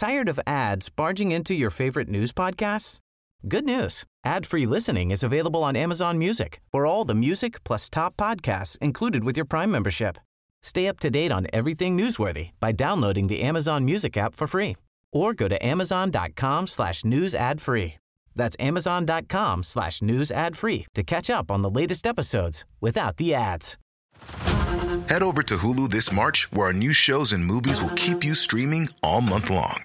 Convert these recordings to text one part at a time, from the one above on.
Tired of ads barging into your favorite news podcasts? Good news. Ad-free listening is available on Amazon Music for all the music plus top podcasts included with your Prime membership. Stay up to date on everything newsworthy by downloading the Amazon Music app for free or go to amazon.com slash news ad free. That's amazon.com slash news ad free to catch up on the latest episodes without the ads. Head over to Hulu this March, where our new shows and movies will keep you streaming all month long.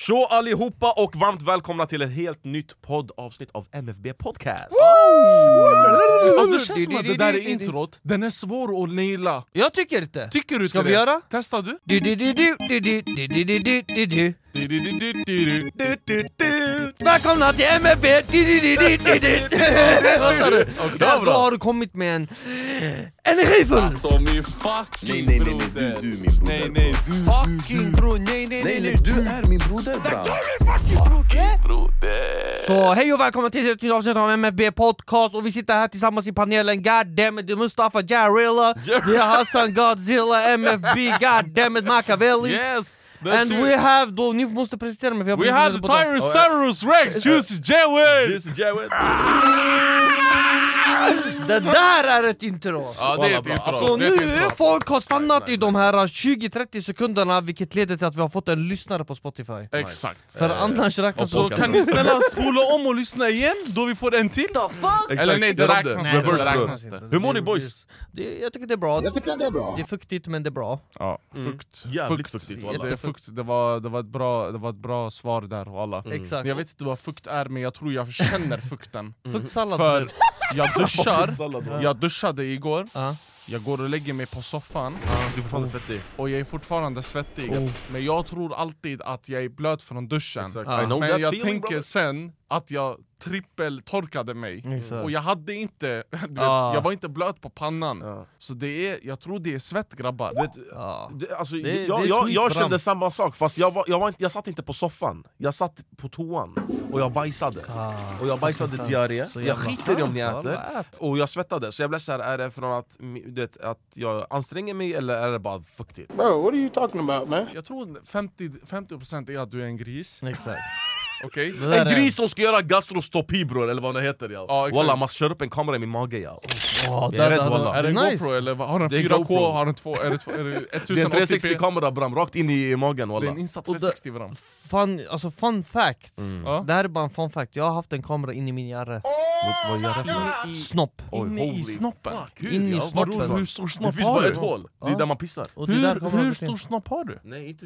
Tjo allihopa och varmt välkomna till ett helt nytt poddavsnitt av MFB Podcast! Alltså det känns som att det där är introt, den är svår att naila. Jag tycker inte. Tycker du Ska inte vi det? göra? Testar du? Du, du, du, du, du, du, du, du, du, du, du, du. Välkomna till MFB! Du, du, du, du, du, du. Fattar du? Där, Då har du kommit med en energifull... Alltså min fucking Nej nej nej, nej du, du är min broder Nej nej, du, Fucking bror, nej nej Nej nej, du är min broder bra. Så hej och välkomna till ett nytt avsnitt av MFB Podcast. Och vi sitter här tillsammans i panelen. Goddammit, det är Mustafa Jarilla, det är Hassan Godzilla, MFB, Goddammit Machiavelli. Yes! and we have the new мусите презентираме. We have the Tyrannosaurus Rex, oh, Juicy J-Way. Juicy Det där är ett intro! Ja det är ett intro, Så det är ett nu intro. folk har stannat i de här 20-30 sekunderna vilket leder till att vi har fått en lyssnare på Spotify Exakt. För annars räknas Så kan ni snälla spola om och lyssna igen, då vi får en till? Eller nej, det räknas inte. Det räknas inte. Hur mår ni boys? Det, jag tycker det är bra, Jag tycker det är bra det är fuktigt men det är bra Ja, fukt. Jävligt fukt. fuktigt Det, walla. är fukt. Det, var, det, var ett bra, det var ett bra svar där och alla. Exakt, Jag vet inte vad fukt är men jag tror jag känner fukten fuktsallad För jag duschar? jag duschade igår, Ja. jag går och lägger mig på soffan. Du är fortfarande svettig. Och jag är fortfarande svettig. Oh. Men jag tror alltid att jag är blöt från duschen. I know Men jag feeling, tänker brother. sen att jag trippeltorkade mig Exakt. Och jag hade inte, du vet, Ah. jag var inte blöt på pannan Ja. Så det är, jag tror det är svett grabbar Vet, Ja. det, alltså, Det- jag, det är jag, jag kände samma sak, fast jag, var, jag, var inte, jag satt inte på soffan Jag satt på toan och jag bajsade Ah, Och jag bajsade diarré, jag skiter i om ni äter. Och jag svettades, så jag blev såhär, är det från att, vet, att jag anstränger mig eller är det bara fuktigt? Bro, what are you talking about, man? Jag tror 50%, 50 är att du är en gris, Exakt okej? Det där En gris som ska göra gastrostopi bror, eller vad det heter ja. Exakt. Walla man kör upp en kamera i min mage ja. Åh, Jag är rädd, wallah. Är det en nice. GoPro eller vad- har den Det är 4K? GoPro. Har den två, är det, två, är det Det är en 1080p? 360 kamera bram, rakt in i magen Det är walla en Insta Och det- 360 bram Fun, alltså fun fact, Mm. Ja. det här är bara en fun fact, jag har haft en kamera in i min hjärre Vad, vad gör det för? Snopp Inne i snoppen? fuck, hur? In i snoppen. Hur stor Det snopp finns har bara du? ett hål, det är där man pissar det Hur, stor snopp har du?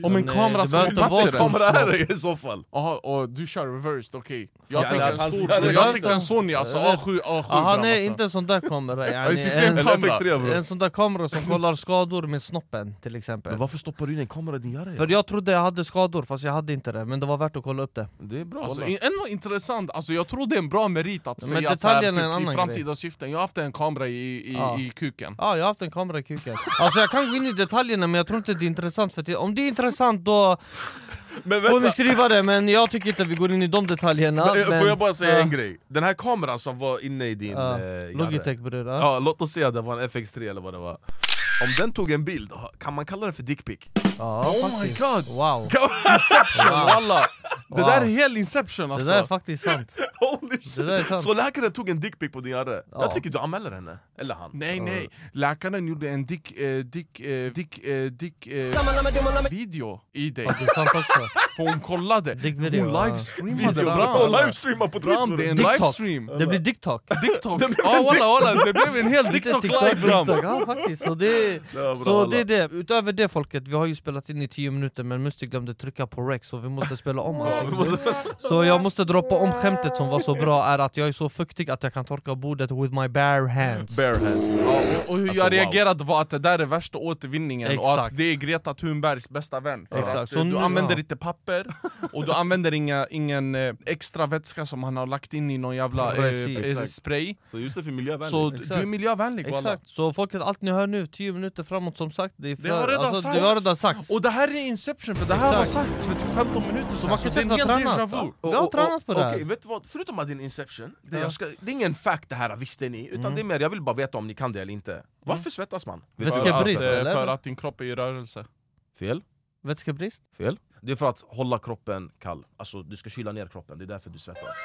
Om en kamera det ska inte plats i den? kamera är det i så fall? Du kör reversed, okej. Jag Ja, tänkte en stor, jag tänkte en Sony alltså, Jag vet. A7, A7 Ah, han gram, är alltså. inte en sån där kamera, yani, en, Eller Kamera. FX3 bro. en sån där kamera som kollar skador med snoppen till exempel. Men varför stoppar du in en kamera i din hjärna? För jag trodde jag hade skador fast jag hade inte det, men det var värt att kolla upp det. Det är bra Alltså, i- ändå intressant, alltså, jag tror det är en bra merit att Men säga att så här, en typ, i framtida syften. Jag har haft en kamera i, i, Ja. i kuken. Ja, jag har haft en kamera i kuken. Alltså jag kan gå in i detaljerna men jag tror inte det är intressant för om det är intressant då Men får ni skriva det men jag tycker inte vi går in i de detaljerna men, men, får jag bara säga en grej? Den här kameran som var inne i din Ja, eh, Logitech bror ja. Låt oss säga att det var en FX3 eller vad det var Om den tog en bild, kan man kalla det för dickpic? Ja, Oh my faktiskt. god! Wow, Inception walla! Det där är helt inception det alltså. där är faktiskt sant. Holy shit! Det där är sant. Så läkaren tog en dickpic på din hjärna? Ja. Jag tycker du anmäler henne, eller han. Nej nej, läkaren gjorde en dick, eh, dick, eh, dick, eh, dick eh, video i dig. Det är sant också. För hon kollade, Dickvideo, hon livestreamade Video, bram Och livestreama på Twitch det är en TikTok. livestream. Det blir TikTok TikTok! Ja walla walla, det blev en hel TikTok live bram! Ja faktiskt, så det, det, Det så det är det, utöver det folket, vi har ju spelat in i 10 minuter men Musti glömde trycka på rec så vi måste spela om allt Så jag måste droppa om skämtet som var så bra är att jag är så fuktig att jag kan torka bordet with my bare hands Bare hands. Ja, och, och hur Alltså, jag wow. reagerade var att det där är värsta återvinningen och Exakt. att det är Greta Thunbergs bästa vän. För Exakt. nu- du använder ja. inte papper, och du använder inga, ingen eh, extra vätska som han har lagt in i någon jävla eh, Precis. eh, spray. Så Josef är miljövänlig. Så d- Exakt. du är miljövänlig. Exakt, så folket, allt ni hör nu, 10 minuter framåt som sagt Det, är Det har för- redan alltså, sagts. det har redan sagts Och det här är Inception, för det här har Exakt. sagts för typ 15 minuter Så man kan så det är säkert en ha hel déjà tränat. vu. Vi har tränat på det här. Okej, vet du vad? Förutom att det är en inception, det, Ja. jag ska, det är ingen fact det här visste ni, utan Mm. det är mer jag vill bara veta om ni kan det eller inte. Varför svettas man? Vet du att, eh, eller? för att din kropp är i rörelse. Fel? Vätskebrist? Fel? Det är för att hålla kroppen kall, alltså du ska kyla ner kroppen, det är därför du svettas.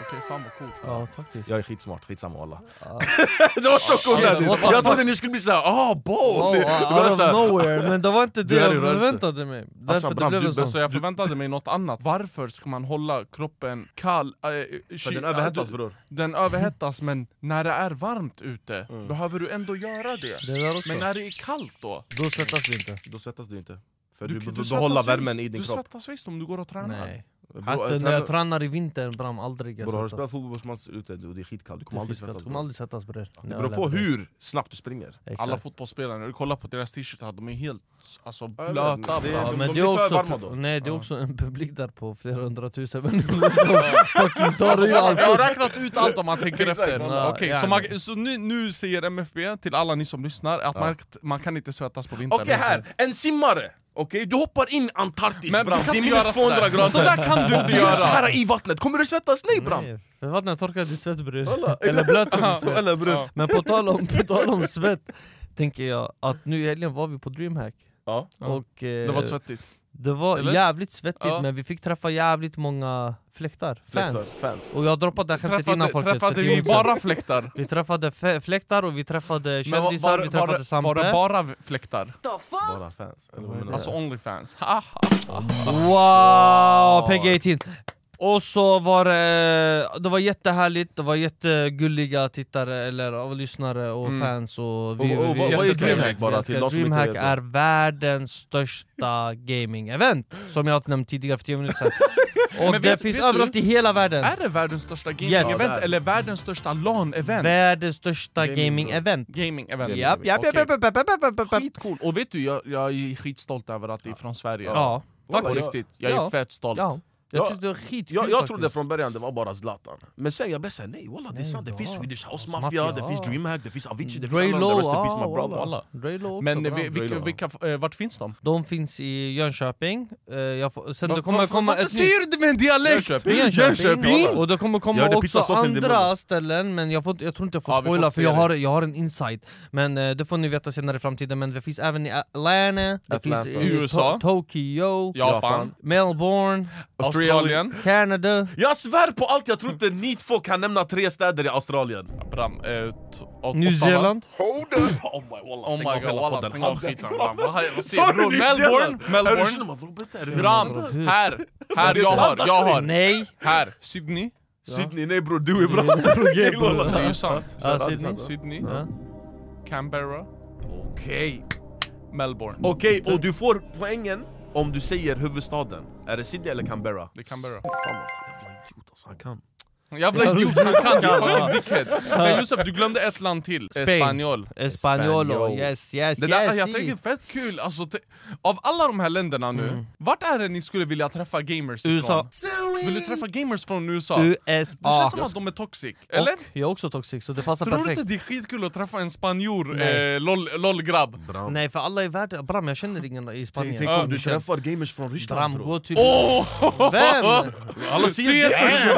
Okej, fan vad coolt. Ja faktiskt Jag är skitsmart, skitsamma alla. Ja. det var så onödigt! Jag trodde ni skulle bli såhär ah bold! Wow, det out of såhär, nowhere, men det var inte det Du jag förväntade mig Därför Alltså, det Bram, blev du- Så jag förväntade mig något annat. Varför ska man hålla kroppen kall? Äh, för den överhettas du- bror. Den överhettas, men när det är varmt ute Mm. behöver du ändå göra det. Det där också, Men när det är kallt då? då svettas vi inte Då svettas du inte. För du, du, svettas behåller värmen i din Du kropp. svettas visst om du går och tränar. Nej, Hatten, när jag tränar i vintern bram, aldrig jag Bror har du spelat svettas fotbollsmatch ute och det är skitkallt, du kommer är aldrig svettas Du kommer bror. aldrig svettas bre Det beror på hur snabbt du springer. Exakt. Alla fotbollsspelare, när du kollar på deras t-shirtar, de är helt alltså, blöta. det är- Ja, de men det blir är för också, varma då. nej, det är också en publik där på flera hundratusen människor som fucking tar i allt Jag har räknat ut allt om man tänker efter. Okej, ja, så, man, så nu, nu säger MFB till alla ni som lyssnar att Ja. man, man kan inte svettas på vintern. Okej här, en simmare! Okej, du hoppar in Antarktis Men du bram, kan det är minus 200 sådär. grader Sådär kan du inte göra! här i vattnet, kommer du svettas? Nej bram! Nej, för vattnet torkar ditt svett bror. Eller blöter ditt svett Eller bror. Ja. Men på tal, om, på tal om svett Tänker jag att nu i helgen var vi på DreamHack Ja. Ja. och eh, Det var svettigt. Det var Eller? jävligt svettigt Ja. men vi fick träffa jävligt många fläktar, fans Fans. Och jag droppade det skämtet innan Träffade, folket träffade vi bara fläktar? Vi träffade fläktar och vi träffade Men var, kändisar, var, vi var, träffade det- Sampe var det bara fläktar? Bara fans. Alltså Onlyfans? Haha. Wow, Peggy 18! Och så var det, det var jättehärligt, det var jättegulliga tittare eller och lyssnare och Mm. fans och Och- och vad- vad är DreamHack bara till DreamHack vet är världens största gaming-event Som jag nämnde tidigare för 10 minuter sedan Och Men det vet- finns vet du- överallt i hela världen Är det världens största Yes. gaming-event Ja, är. eller världens största LAN-event? Världens största Gaming, gaming-event Gaming-event. Japp, japp, japp, Okej. japp, japp, japp, japp, japp, japp. Skitcool, och vet du, jag, jag är skitstolt över att det är från Sverige. Ja, Walla, jag- är Ja. fett stolt. Ja Jag Ja, tyckte det var skitkul Jag, jag faktiskt. trodde från början det var bara Zlatan, men sen jag blev såhär nej walla det är Nej, sant, det bra. finns Swedish House Mafia, Mafia, det ja. finns DreamHack, det finns Avicii, det finns Dre alla de Low, där, rest in peace ja, my brother walla. Dre Low också, Men bra. vi- vilka, Low. vilka, eh, vart finns de? De finns i Jönköping, eh, jag får, sen det kommer komma varför ett säger du det med en dialekt? Jönköping. Jönköping, och det kommer komma också pizzasåsen i din andra ställen, men jag, får, inte- jag tror inte jag får Ja, vi får spoila inte för jag det. har, jag har en insight Men eh, det får ni veta senare i framtiden, men det finns även i Atlanta, det Atlanta. finns i USA. To- Tokyo, Japan, Melbourne, Australien. Canada Jag svär på allt, jag tror inte ni två kan nämna tre städer i Australien Bram, eh. New Zealand Hold up! Oh my wallah, Oh my god, stäng av skiten Bram. Vad, säger du Melbourne? Melbourne? Bram, här! Här, jag har, jag har! Nej! Här, Sydney Sydney, nej bror du är bra! Det är ju sant Sydney. Sydney. Canberra, Okej, Melbourne okej och du får poängen om du säger huvudstaden Är det Sydney eller Canberra? Det är Canberra. Fan vad jävla idiot alltså, han kan Jävla Ja, idiot, du- han kan, du fucking dickhead! Men Josef, du glömde ett land till, Espanolo, Espanol. yes yes det där, yes Jag tänker fett kul, alltså, av alla de här länderna nu, Mm. vart är det ni skulle vilja träffa gamers USA. ifrån? Vill du träffa gamers från USA? Det USA känns som att de är toxic, eller? Och jag är också toxic, så det passar Tror du perfekt inte det är skitkul att träffa en spanjor, eh, lol, lol-grabb? Bram Nej för alla i världen, Bram jag känner ingen i Spanien Tänk om du träffar gamers från Ryssland Bram, bror gå till... Vem? Alla CS CS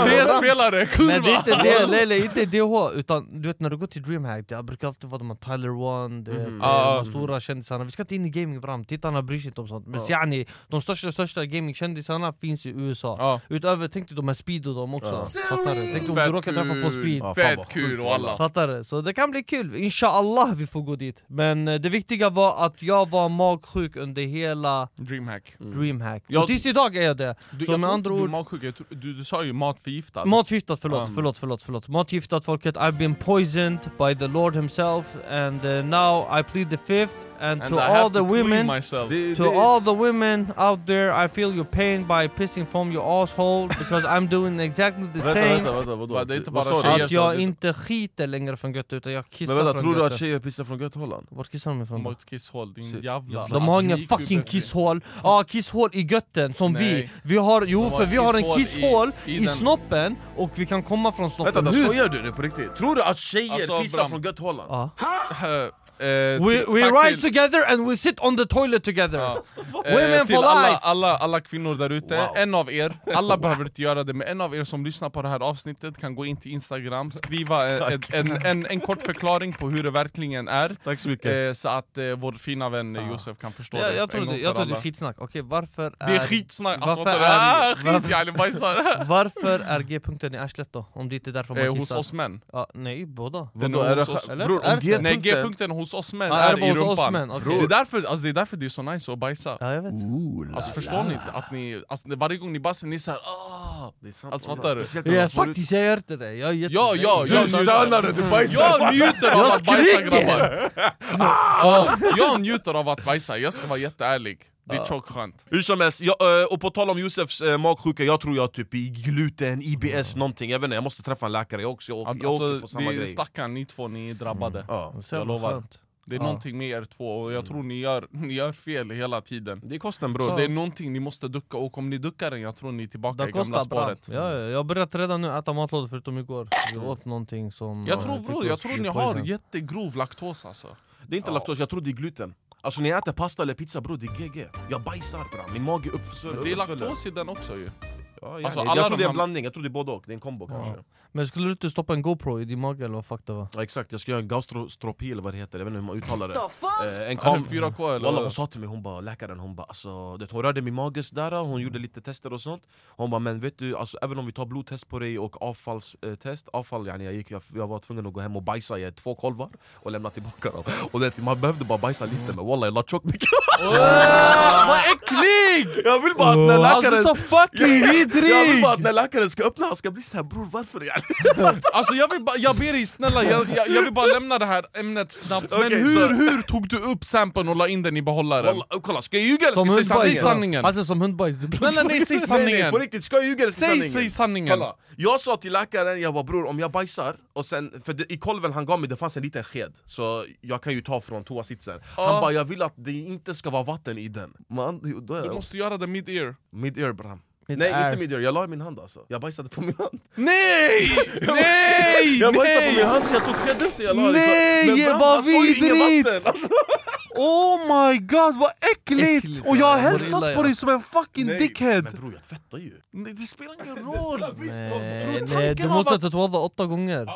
CS-spelare, kurva! Nej det är inte det, nej, nej, inte DH, utan du vet när du går till DreamHack, det brukar alltid vara de här Tyler One, du vet, Mhm. eh, Ah. de stora kändisarna, vi ska inte in i gaming Bram, tittarna bryr sig inte om sånt. Men yani, de största största gamingkändisarna finns i USA Ja. Utöver, tänk dig de här Speed och dem också, fattar du? Tänk om du råkar träffa på. Speed. Ja, Fett kul alla. Fattar du? Så det kan bli kul, inshallah vi får gå dit. Men eh, det viktiga var att jag var magsjuk under hela Dreamhack DreamHack, Jag- och tills idag är jag det. Du, Så jag med andra inte du ord- magsjuk, du, du sa ju matförgiftad. Matförgiftat, förlåt, Um. förlåt, förlåt, förlåt Matförgiftat folket, I've been poisoned by the Lord himself And uh, now I plead the fifth And, And to I all have the to women, myself. Det, to det, all the women out there, I feel your pain by pissing from your asshole because I'm doing exactly the vänta, same. vänta, vänta, vadå? Va, det är inte Vad bara sa du? tjejer Att jag inte skiter längre från göttet utan jag kissar Men vänta, från tror du att tjejer pissar från götthålan? Vart kissar de ifrån ett kisshål, din jävla... De har ingen Gick fucking kisshål, ja kisshål i götten som vi. Vi har, jo för vi har en kisshål i- snoppen och vi kan komma från Vänta, snoppen Hur? skojar du nu på riktigt? Tror du att tjejer Alltså, pissar från götthålan? Ja. Eh, We, tack rise together and we sit on the toilet together Ja. Women Eh, till for alla, life! alla, alla kvinnor där ute, en av er, alla behöver inte göra det, men en av er som lyssnar på det här avsnittet kan gå in till instagram, skriva en, en, en, en kort förklaring på hur det verkligen är Tack så mycket. eh, Så att eh, vår fina vän eh, Josef kan förstå Ja, det jag tror det, jag tror det är skitsnack, okej varför är... Det är skitsnack, alltså Varför är- yani bajsar! Varför är G-punkten i arslet då? Om det inte är därför man Eh, hos kissar? oss män Ja, nej, båda Den Vadå, är det, hos bror, det? Nej G-punkten... G-punkten hos oss män är i hos rumpan män? Okej. Det är därför alltså, det är därför det är så nice att bajsa Ja jag vet Alltså förstår ni inte? Att ni, alltså, det- varje gång ni bajsar, ni är såhär ah Det är sant, Alltså, fattar du? Ja, faktiskt, jag gör inte det, jag är. Ja, ja, Du njuter, du bajsar! jag njuter av att bajsa grabbar! Ja, jag njuter av att bajsa, jag ska vara jätteärlig Det är tjockt skönt Hur som helst, jag, eh, och på tal om Josefs eh, magsjuka, jag tror jag typ i gluten, IBS, någonting, jag vet inte, jag måste träffa en läkare jag också, jag åker, jag åker på Alltså, samma det grej stackarn, ni två, ni är drabbade ja. Så jag lovar. skönt. Det är Ja. någonting med er två, och jag tror ni gör, ni gör fel hela tiden. Det är kosten Så bror det är någonting ni måste ducka, och om ni duckar den, jag tror ni är tillbaka i gamla bra. spåret. Ja, ja, jag har börjat redan nu äta matlådor förutom igår. Vi åt någonting som... Jag eh, tror fick bror, oss jag tror ni har jättegrov laktos alltså. Det är inte laktos, jag tror det är gluten. Alltså när jag äter pasta eller pizza bror, det är GG Jag bajsar bram, min mage Men det är laktos i den också ju Ja, Alltså, alltså, alla jag tror de det är en blandning, jag tror det är både och, det är en kombo kanske. Men skulle du inte stoppa en GoPro i din mage eller vad fuck det var? Ja, exakt, jag ska göra en gastrostropi eller vad det heter, jag vet inte hur man uttalar det. Eh, En kam 4K eller? Walla, hon sa till mig, hon bara, läkaren hon bara alltså, det, hon rörde min mage sådär, hon gjorde lite tester och sånt. Hon bara men vet du, alltså, även om vi tar blodtest på dig och avfallstest Avfall, yani, jag, gick, jag, jag var tvungen att gå hem och bajsa i två kolvar och lämna tillbaka dem. Och det, man behövde bara bajsa lite men walla jag la tjockt mycket. Vad äcklig! Jag vill bara att när läkaren Alltså så fucking Jag vill bara att när läkaren ska öppna, han ska bli såhär bror varför? Alltså jag, vill bara, jag ber dig snälla, jag, jag, jag vill bara lämna det här ämnet snabbt Men hur, så- hur tog du upp samplen och la in den i behållaren? Walla, kolla, ska jag ljuga eller Som ska jag säga sanningen. Alltså som hundbajs, du Snälla nej, säg Nej, nej, sanningen! på riktigt, ska jag ljuga eller säga Säg, sanningen? säg sanningen! Kolla, jag sa till läkaren, jag bara bror om jag bajsar, och sen, för det, i kolven han gav mig det fanns en liten sked Så jag kan ju ta från toasitsen Ja. Han bara jag vill att det inte ska vara vatten i den Man, då är Du måste göra det mid-ear mid-ear bram Nej air. inte mid-ear, jag la i min hand alltså Jag bajsade på min hand Nej! Nej! Jag bajsade på min Nej! hand så jag tog skeden så jag la Nej. Men bram, vad vidrigt! alltså. Oh my god vad äckligt! Äckligt, Och jag har ja. hälsat på ja. dig som en fucking Nej, dickhead! Men bror jag tvättar ju Nej, det spelar ingen roll! Nej, tanken nej, du måste att- tatuera åtta gånger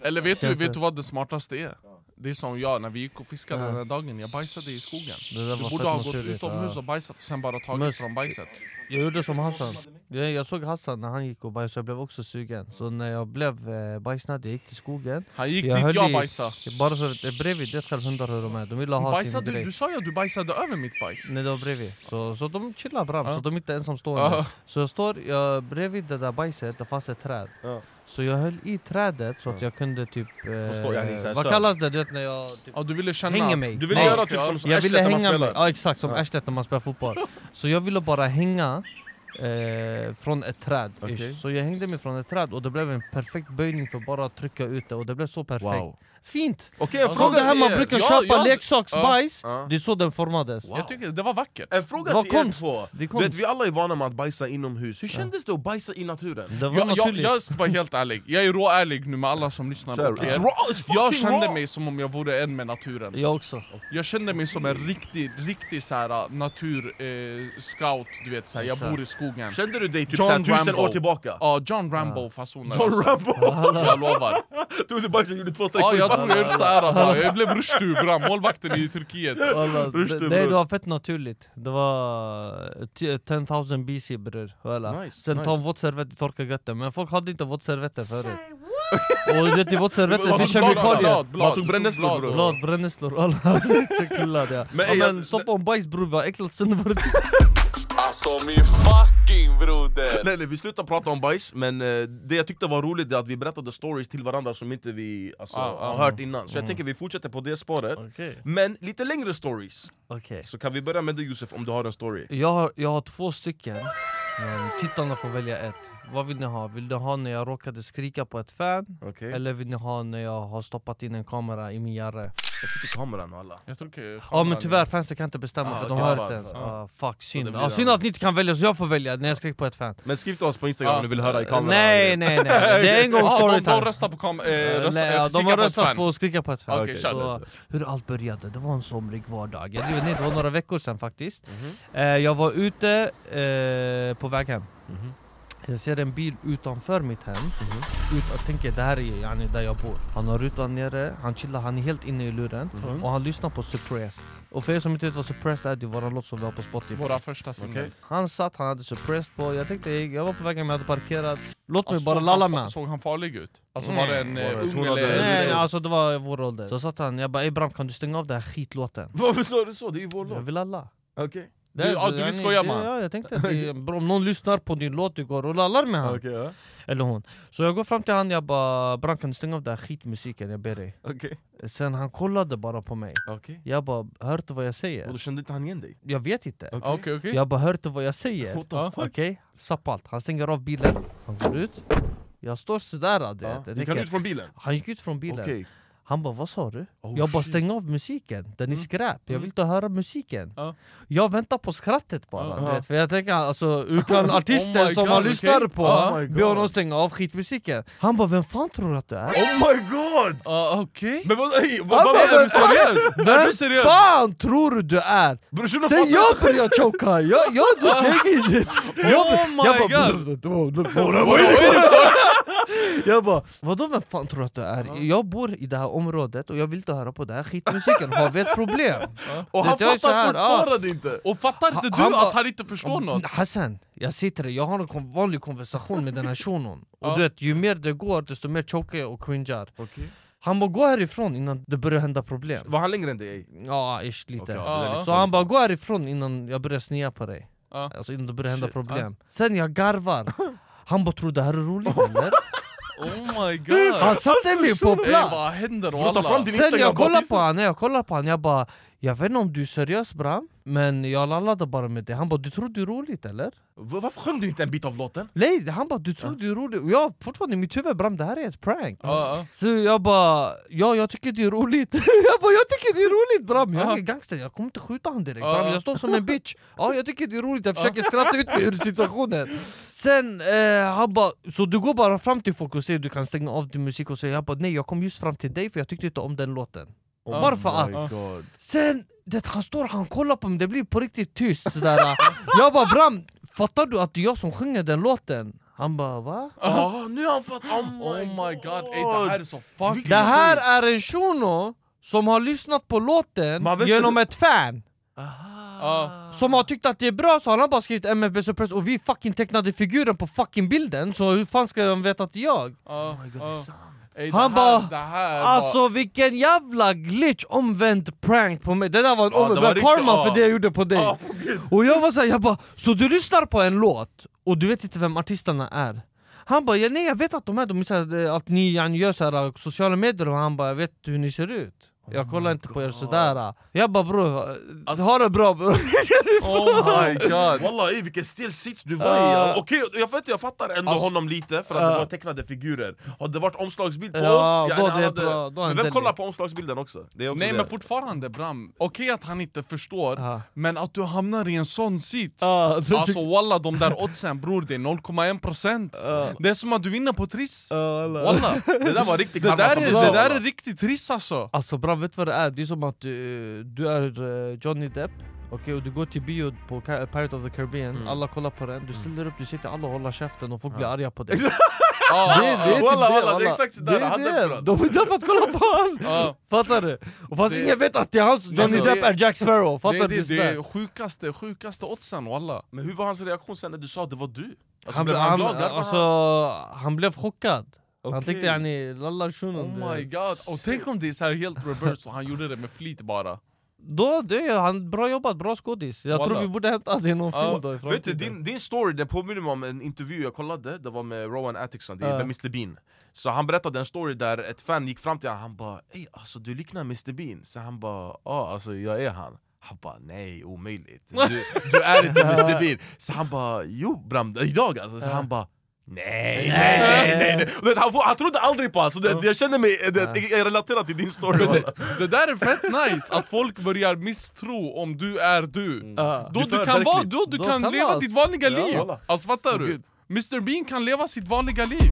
Eller vet du, vet du vad det smartaste är? Det är som jag, när vi gick och fiskade den här dagen, jag bajsade i skogen. Där Du borde ha gått utomhus ja. och bajsat och sen bara tagit Mus. från bajset. Jag gjorde som Hassan. Jag, jag såg Hassan när han gick och bajsade, jag blev också sugen. Så när jag blev eh, bajsnödig, jag gick till skogen. Han gick Jag dit jag i- bajsade. Bara för att bredvid, det själv hundar hör de med, de ville ha sin Bajsade, grej. Du sa ju att du bajsade över mitt bajs. Nej det var bredvid, så, så de chillar bram, Ja. så de är inte ensamstående. Ja. Så jag står, jag, bredvid det där bajset, det fanns ett träd. Ja. Så jag höll i trädet så att jag kunde typ... Eh, här vad stöd. kallas det? Du vet när jag typ Ja, du ville känna hänger att- mig. Du ville Nej, göra typ som, som Jag när man hänga mig, spelar. Ja exakt som Ja. Arslet när man spelar fotboll. Så jag ville bara hänga eh, från ett träd. Okej. Så jag hängde mig från ett träd och det blev en perfekt böjning för att bara trycka ut det och det blev så perfekt Wow. Fint! Okej, en Som fråga det här man brukar Ja, köpa ja. leksaksbajs, Ja. det är så den formades Jag tycker det var vackert En fråga var till konst. er två, Det är konst. vet vi alla är vana med att bajsa inomhus, hur kändes det att bajsa i naturen? Det var jag, jag, naturligt jag ska vara helt ärlig, jag är råärlig nu med alla som lyssnar på It's er raw, it's Jag kände raw. mig som om jag vore en med naturen Jag också Jag kände mig som en riktig, riktig så här, natur, eh, scout, du vet så här, jag bor i skogen Kände du dig typ John såhär, tusen Rambo. år tillbaka? Ja, John Rambo-fasoner John alltså. Rambo! Jag lovar. Tog du och gjorde två streck Ja jag tror jag gjorde såhär bara, jag blev Rushdu bra, målvakten i Turkiet. Nej det var fett naturligt. Det var eh, t- 10 000 BC bror. Nice, Sen ta en våtservett torka götten Men folk hade inte våtservetter förut. Och du vet i våtservetter finns kemikalier. Man tog brännässlor, bror. Blad, brännässlor, alla. Men, stoppa om bajs bror, vad äckligt. Sen var det Alltså min fucking broder! Nej, nej, vi slutar prata om bajs, men eh, det jag tyckte var roligt är att vi berättade stories till varandra som inte vi alltså, Ah, ah, har hört innan Så jag tänker vi fortsätter på det spåret, Okej. men lite längre stories Okej. Så kan vi börja med dig Josef om du har en story Jag har, jag har två stycken, men tittarna får välja ett. Vad vill ni ha? Vill ni ha när jag råkade skrika på ett fan? Okej? Eller vill ni ha när jag har stoppat in en kamera i min jarre? Jag tycker kameran och alla Jag tror inte Ja men tyvärr fansen kan inte bestämma Ah, för de hör inte ens. Ah. Ah, fuck, synd. Ah, synd att ni inte kan välja så jag får välja när jag skriker på ett fan. Men skriv till oss på instagram Ah. om ni vill höra i kameran Nej nej nej, det är en gång Ah, de, de storytime. röstar på kam... Eh, Eh, röstar, nej, eh, ja, de har röstat på att skrika på ett fan. Kör, så, kör, kör. hur allt började, det var en somrig vårdag. Jag, nej, det var några veckor sedan faktiskt. Mhm. Eh, jag var ute eh, på väg hem. Mhm. Jag ser en bil utanför mitt hem. Ut, jag tänker det här är yani, där jag bor. Han har rutan nere, han chillar, han är helt inne i luren. Och han lyssnar på Suppressed. Och för er som inte vet vad Suppressed är, det är våran låt som vi har på Spotify. Våra första singlar. Okej. Han satt, han hade Suppressed på, jag tänkte jag var på väg hem, jag hade parkerat. Låt mig Alltså, bara lalla med. Såg han farlig ut? Alltså Nej. var det en Var eh, ung eller... Nej, det- nej alltså det var vår ålder. Så satt han, jag bara ey Bram kan du stänga av den här skitlåten? Varför sa du så? Det är ju vår Jag låt vill alla. Okej Du- ja, du vill skoja med? Ja jag tänkte att det, bro, om någon lyssnar på din låt, du går och lallar med han. Okej, ja. Eller hon. Så jag går fram till han, jag bara Bram kan du stänga av den här skitmusiken, jag ber dig. okej Sen han kollade bara på mig. Okej Jag bara, hör du vad jag Och säger? då kände inte han igen dig? Jag vet inte. Okej. Ah, Okej okej. Jag bara, hör du vad jag säger? Okej, stopp allt. Han stänger av bilen, han går ut. Jag står sådär du vet. Ja. Jag Gick han ut från bilen? han gick ut från bilen. Han bara, vad sa du? Oh, jag bara, stäng av musiken, den är skräp, jag vill inte höra musiken Ja. Jag väntar på skrattet bara, Ja. vet, för jag tänker alltså, hur kan artisten Oh som God, man okej. lyssnar på Oh be honom stänga av skitmusiken? Han bara, vem fan tror du att du är? Oh my god! Ah, Okej. Men vad, ey, vad, Han vad, är du vem fan- seriös? Seriös? fan tror du du är? Sen jag börjar choka, jag, jag, du tänker inte Oh my god! jag bara, vadå vem fan tror du att du är? Jag bor i det här området och jag vill inte höra på den här skitmusiken, har vi ett problem? Och han fattar fortfarande inte! Och fattar inte du att han inte förstår något? Hassan, jag sitter jag har en kon- vanlig konversation med den här shunon Och Ja. du vet, ju mer det går desto mer chokar jag och cringear. Han bara gå härifrån innan det börjar hända problem Var han längre än dig? Ja, ish lite är ja. lite Så han bara gå härifrån innan jag börjar snia på dig Ja. Alltså innan det börjar hända Shit, problem Sen jag garvar Han bara tror det här är roligt eller? Oh my god! Han satte mig på Ey, vad plats! händer Sen Instagram jag kollar på honom, jag kollar på honom, jag bara Jag vet inte om du är seriös Bram, men jag lallade bara med det. Han bara du tror det är roligt eller? Va- Varför sjöng du inte en bit av låten? Nej, han bara du tror det är roligt Och jag fortfarande i mitt huvud Bram det här är ett prank. Ja, ja. Så jag bara, ja jag tycker det är roligt. Jag bara jag tycker det är roligt Bram, jag Ja. är gangster, jag kommer inte skjuta han direkt. Ja. Bram, Jag står som en bitch. Ja jag tycker det är roligt, jag försöker skratta ut mig ur situationen. Sen eh, han bara, så du går bara fram till folk och säger du kan stänga av din musik och säger Jag bara nej jag kom just fram till dig för jag tyckte inte om den låten Oh Bara för my att God. Sen, det, han står han kollar på mig, det blir på riktigt tyst sådär Jag bara Bram, fattar du att det är jag som sjunger den låten? Han bara va? Ah, nu har han fått... Oh Oh my god, ey, det här är så fucking Det här är en shuno som har lyssnat på låten genom ett fan Ja. Som har tyckt att det är bra, så han har bara skrivit MFB Suppress och vi fucking tecknade figuren på fucking bilden Så hur fan ska de veta att det är jag? Ja, Oh my God, det är ja. sant. Ey, Han bara, Alltså vilken jävla glitch omvänd prank på mig Det där var en Ja, var riktigt- karma ja. för det jag gjorde på dig på Gud. Och jag var såhär, jag bara, så du lyssnar på en låt och du vet inte vem artisterna är? Han bara, ja, nej jag vet att de är, de är här, att ni gör så här, sociala medier och han bara, jag vet hur ni ser ut Jag kollar inte på er sådär Jag bara bror, Alltså- ha det bra bror Oh my god! Walla ey, vilken stel sits du var i! Ja. Okej, jag, vet, jag fattar ändå Alltså- honom lite för att Ja. det var tecknade figurer Hade det varit omslagsbild på Ja, oss, det är bra, Men vem kollar på omslagsbilden också? Det är också Nej det. men fortfarande Bram, okej att han inte förstår, Ja. men att du hamnar i en sån sits Ja, då Alltså walla de där oddsen bror, det är 0,1% Det är som att du vinner på Triss Walla! Det där var riktigt Det där, är, det där är riktigt Triss alltså! Alltså bra, vet du vad det är? Det är som att du, du är eh, Johnny Depp Okej, och du går till bio på Pirate of the Caribbean, Mm. alla kollar på den, du ställer upp, du sitter alla och håller käften och folk blir arga på dig Ja, Det, det är typ Walla, det, walla, det är exakt sådär, Det är han det. därför. De är där för att kolla på han! ja. Fattar du? Och fast Det- ingen vet att det är han, Johnny Alltså, Depp det- är Jack Sparrow, Det, fattar det, du? det sådär? är sjukaste, sjukaste oddsen walla Men hur var hans reaktion sen när du sa att det var du? Alltså, han, blev ble- han han, glad? Garvade alltså, han blev chockad Han Okej. tänkte yani, lallar shunon Oh my god, och tänk om det är så här helt reverse och han gjorde det med flit bara. Då, det är han, bra jobbat, bra skådis. Jag tror Walla. vi borde hämta det i någon film då i Vet du, din, din story den påminner mig om en intervju jag kollade, det var med Rowan Atkinson, det är med Mr Bean. Så han berättade en story där ett fan gick fram till honom, han bara Ey alltså du liknar Mr Bean, så han bara ja alltså jag är han. Han bara nej, omöjligt, du, du är inte Mr Bean. Så han bara jo Bram, idag alltså, så han bara Nej, nej, nej, nej, vet, Han, han trodde aldrig på alltså, det, jag känner mig, det, jag relaterar till din story det, det där är fett nice, att folk börjar misstro om du är du Ja. Då Det du kan, vara, då du Då kan leva man- ditt vanliga Ja, liv! Alltså fattar du? gud. Mr Bean kan leva sitt vanliga liv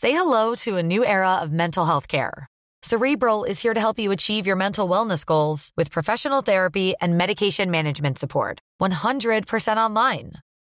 Say hello to a new era of mental health care. Cerebral is here to help you achieve your mental wellness goals with professional therapy and medication management support. 100% online.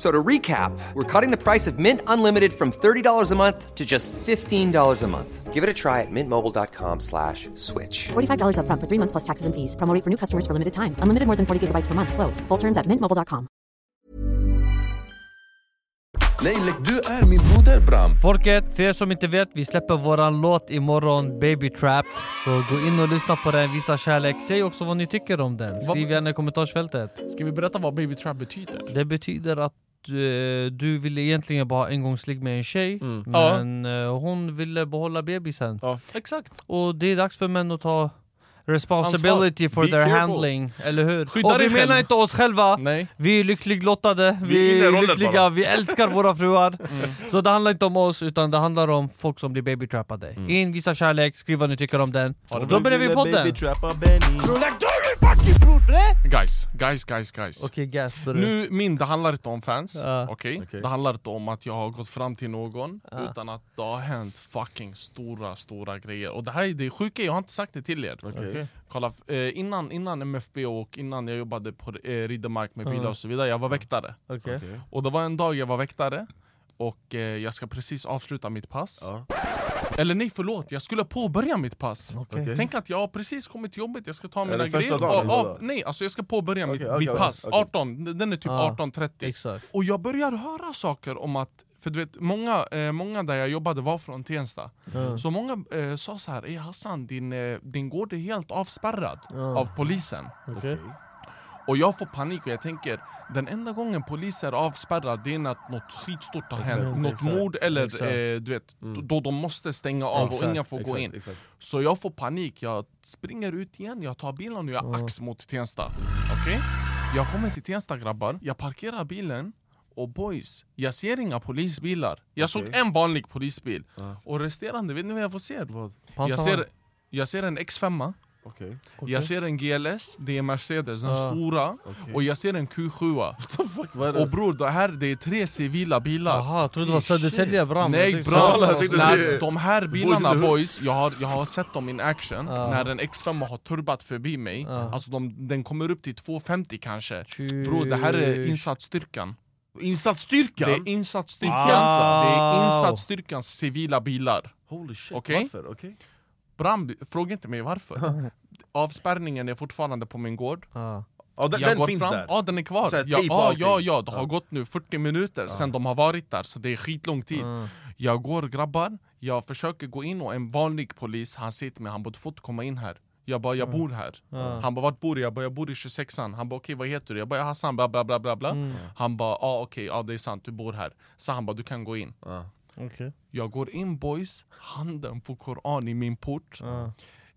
So to recap, we're cutting the price of Mint Unlimited from $30 a month to just $15 a month. Give it a try at mintmobile.com slash switch. $45 upfront for three months plus taxes and fees. Promo for new customers for limited time. Unlimited more than 40 gigabytes per month. Slows. Full terms at mintmobile.com. Nej, lägg du är min broder Bram. Folket, för er som inte vet, vi släpper våran låt imorgon, Baby Trap Så gå in och lyssna på den, visa kärlek, säg också vad ni tycker om den Skriv gärna i kommentarsfältet Ska vi berätta vad baby trap betyder? Det betyder att eh, du ville egentligen bara ha engångsligg med en tjej Mm. Men eh, hon ville behålla bebisen. Exakt. Och det är dags för män att ta responsibility for Be their careful. handling, eller hur? Skydda och vi själv. menar inte oss själva, Nej. Vi är lyckligt lottade, Vi vi, är lyckliga, bara. vi älskar våra fruar. Så det handlar inte om oss, utan det handlar om folk som blir babytrappade. In, visa kärlek, skriv vad ni tycker om den. Då börjar vi podden! Fucking bror bre! Guys, guys, guys, guys Okej börja Nu, min, det handlar inte om fans, Ja. okej? Okej. Det handlar inte om att jag har gått fram till någon Utan att det har hänt fucking stora, stora grejer Och det här är det sjuka, jag har inte sagt det till er Okej. Kolla, eh, innan, innan MFB och innan jag jobbade på eh, Riddermark med bilar och så vidare, jag var väktare Okej. Och det var en dag jag var väktare och eh, jag ska precis avsluta mitt pass Ja. Eller nej förlåt, jag skulle påbörja mitt pass Okej. Tänk att jag har precis kommit till jobbet, jag ska ta Är mina det första grejer dagen, av, vadå? Nej, alltså jag ska påbörja mitt, Okej, okej, mitt okej, pass, okej. 18, den är typ Ja. 18.30 Exakt Och jag börjar höra saker om att, för du vet, många, eh, många där jag jobbade var från Tensta Ja. Så många eh, sa så här, "Ey Hassan din, eh, din gård är helt avspärrad av polisen Okej. Och jag får panik och jag tänker Den enda gången polis är avspärrad det är när något skitstort har hänt. Exakt, Något exakt, mord eller. Mm. eh, du vet, då- då de måste stänga av och Exakt, ingen får gå in. Så jag får panik, jag springer ut igen, jag tar bilen och jag ax mot Tensta. Okej? Jag kommer till Tensta grabbar, jag parkerar bilen och boys, jag ser inga polisbilar. Jag såg en vanlig polisbil. Och resterande, vet ni vad jag får se? Jag ser, jag ser en X5 Okej. jag ser en GLS, det är Mercedes, den Ja. stora Och jag ser en Q7 Och bror, det här det är tre civila bilar Jaha, jag trodde det var Södertälje bram Nej Jag tänkte- bra, jag tänkte det- när de här bilarna Boys jag har, jag har sett dem in action Ja. När en X5 har turbat förbi mig Ja. Alltså de, den kommer upp till 250 kanske Tjus. Bro, det här är insatsstyrkan Insatsstyrkan? Det är insatsstyrkans, Ah. det är insatsstyrkans civila bilar Holy shit, Okej. varför? Okej. Bram, fråga inte mig varför Avspärrningen är fortfarande på min gård Ja. Ja, den, den finns fram, där? Ja den är kvar, Så här, ja, ja, ja, ja, det har Ja. gått nu 40 minuter sen de har varit där så det är skitlång tid Mm. Jag går grabbar, jag försöker gå in och en vanlig polis, han säger till mig han borde fått komma in här Jag bara, jag bor här Ja. Han bara, vart bor du? Jag bara, jag bor i 26an Han bara, okej vad heter du? Jag bara, jag Hassan, bla bla bla bla bla Mm. Han bara, ja okej, ja det är sant, du bor här Så han bara, du kan gå in Okej. Jag går in boys, handen på koran i min port Ja.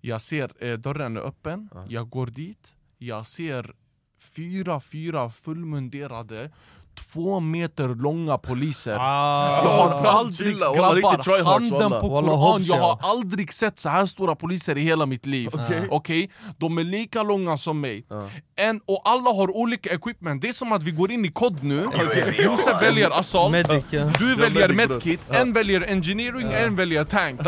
Jag ser eh, dörren är öppen, jag går dit, jag ser fyra, fyra fullmunderade Två meter långa poliser. Ah. Jag har aldrig, chilla, grabbar, handen på koran, jag har ja. aldrig sett så här stora poliser i hela mitt liv. Okej? De är lika långa som mig. En, Och alla har olika equipment, det är som att vi går in i kod nu. Josef väljer assault, Medic, ja. du väljer medkit, en väljer engineering, en väljer tank.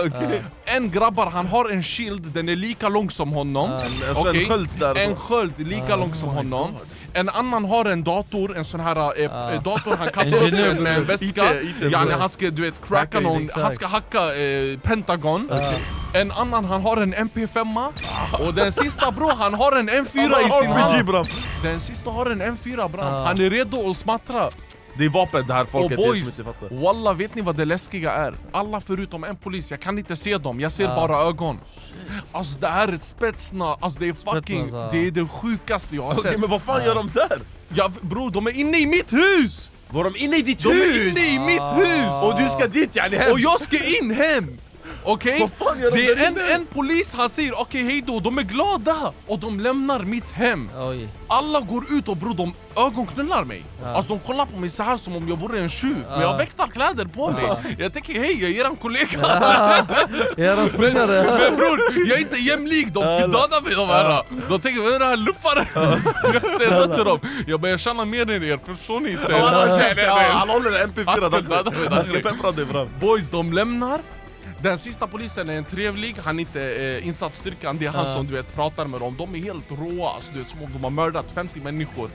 En grabbar, han har en shield, den är lika lång som honom. Så en sköld där. En sköld lika lång som honom. En annan har en dator, en sån här eh, dator han kastar upp den med en väska. yani. Han ska du vet cracka Hacka någon, han ska hacka eh, Pentagon. En annan han har en MP5 Och den sista bro, han har en M4 i sin hand. Den sista har en M4 bram, Ah. han är redo att smattra. Det är vapen det här Och folket, er boys, som inte fattar. walla vet ni vad det läskiga är? Alla förutom en polis, jag kan inte se dem, jag ser bara ögon. Alltså det här är spetsna, alltså det är fucking, Spetsnaz, det är det sjukaste jag har sett. men vad fan gör de där? Ja, Bror de är inne i mitt hus! Var de inne i ditt De hus? är inne i mitt hus! Och du ska dit yani hem? Och jag ska in hem! Okej? De det är en, en polis, han säger okej hejdå, de är glada! Och de lämnar mitt hem. Oj. Alla går ut och bror de ögonknullar mig. Alltså de kollar på mig så här som om jag vore en tjuv Men jag har väktarkläder på mig. Jag tänker hej, jag är eran kollega. Era springare. Men bror, jag är inte jämlik, de vill döda mig de här. De tänker vad är det här luffare? Så jag sa till dem, jag bara jag tjänar mer än er, förstår ni inte? Ja, han, håller en Han MP4 ska där. döda mig, Han ska peppra dig fram. Boys, de lämnar den sista polisen är en trevlig, han är inte eh, insatsstyrkan, det är han som du vet pratar med dem De är helt råa, alltså, du vet, som om de har mördat 50 människor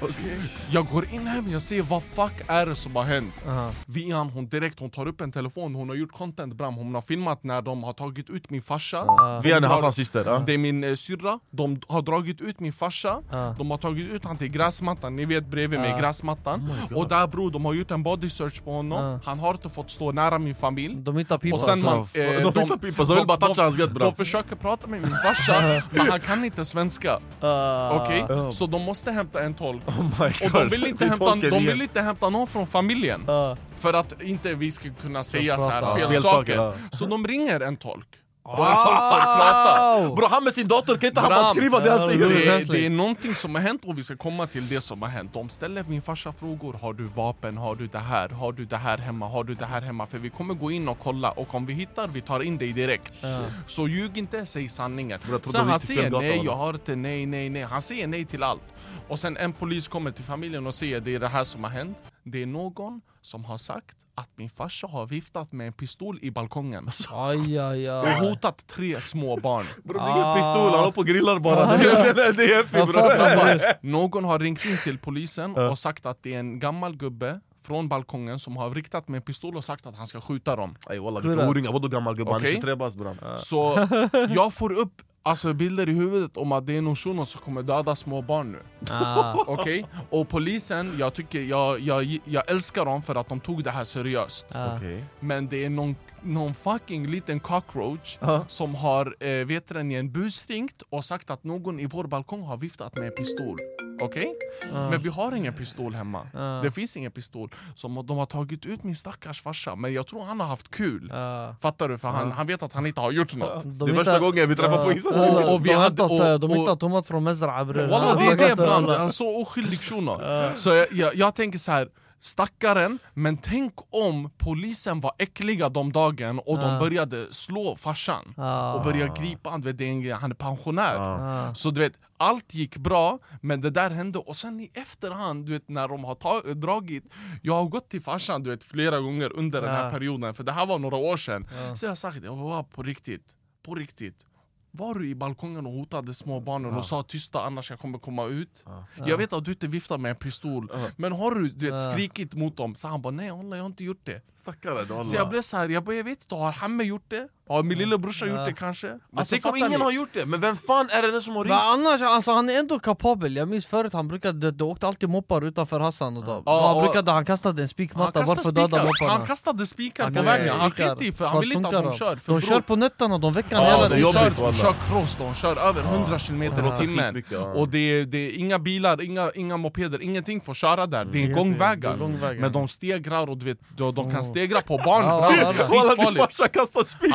Jag går in hem, jag säger vad fuck är det som har hänt? Aha. Vian hon direkt, hon tar upp en telefon, hon har gjort content bram Hon har filmat när de har tagit ut min farsa Vi är Hassans syster. ja. Det är min eh, syrra, de har dragit ut min farsa. De har tagit ut han till gräsmattan, ni vet bredvid mig gräsmattan Och där bror, de har gjort en body search på honom. Han har inte fått stå nära min familj De hittar pipa. och sen man, alltså. De inte pipa, de vill bara toucha hans gött. De försöker prata med min farsa, men han kan inte svenska. Ah. Okej? Så de måste hämta en tolk. Oh Och de vill, inte hämta, de vill inte hämta någon från familjen. Ah. För att inte vi ska kunna säga så här fel, saker, Så de ringer en tolk Wow. Bro han med sin dator, kan inte han bara skriva det han säger? det det, är någonting som har hänt och vi ska komma till det som har hänt. De ställer min farsa frågor, har du vapen, har du det här, har du det här hemma, har du det här hemma? För vi kommer gå in och kolla och om vi hittar, vi tar in dig direkt. Ja. Så ljug inte, säg sanningen. Sen han säger nej, jag har inte, nej, nej, nej. Han säger nej till allt. Och sen en polis kommer till familjen och säger det är det här som har hänt Det är någon som har sagt att min farsa har viftat med en pistol i balkongen Aj, aj, och aj. hotat tre små barn Bro det är ingen pistol, han håller på och grillar bara. Det är. Någon har ringt in till polisen och sagt att det är en gammal gubbe från balkongen som har riktat med en pistol och sagt att han ska skjuta dem Ey walla vilka horingar, vadå gammal gubbe? Han är Okej. 23 bast. Så jag får upp alltså, bilder i huvudet om att det är någon shuno som kommer döda små barn nu Ah. Okej? Och polisen, jag tycker, jag, jag, jag älskar dem för att de tog det här seriöst Ah. Okej. Men det är någon, någon fucking liten cockroach Ja. som har eh, vet den, en bus ringt och sagt att någon i vår balkong har viftat med en pistol. Okej? Men vi har ingen pistol hemma. Ja. Det finns ingen pistol. Så de har tagit ut min stackars farsa, men jag tror han har haft kul. Fattar du? För han, han vet att han inte har gjort något. De Det är första gången vi träffar polisen. Ja, Och vi de hade- och- eh, De och- hittar tomat från Mezra bror. Walla det är det han är så oskyldig shuno. Så jag, jag, jag tänker så här. Stackaren, men tänk om polisen var äckliga de dagen och de Ah. började slå farsan Ah. och började gripa han, vet, det är en grej, han är pensionär. Ah. Så du vet, allt gick bra, men det där hände. Och sen i efterhand, du vet när de har dragit Jag har gått till farsan du vet, flera gånger under den här Ah. perioden, för det här var några år sedan. Så jag har sagt, jag var på riktigt, på riktigt var du i balkongen och hotade små barnen och sa tysta annars jag kommer komma ut? Jag vet att du inte viftar med en pistol, men har du, du vet, skrikit mot dem? Så han bara nej jag har inte gjort det Stackare Så jag blev så här, jag, bara, jag vet inte, har Hamme gjort det? Har min lillebrorsa gjort det kanske? Men Alltså, tänk om ingen ni? har gjort det, men vem fan är det den som har Men ringt? annars, alltså, han är ändå kapabel, jag minns förut han brukade, det åkte alltid moppar utanför Hassan och då. Ja, han, och- brukade, han kastade en spikmatta bara för att döda spikar. han mopparna kastade spikar Han på kastade vägen, han skit i för han för vill inte att de kör för De bror, kör på nötterna, de väcker Ja, hela de kör, de kör cross, de kör över 100 km i timmen. Och det är, det är inga bilar, inga, inga mopeder, ingenting får köra där Det är gångvägar. Men de stegrar och du vet, de, de kan stegra på barn din skitfarligt. Farsa kastar spik!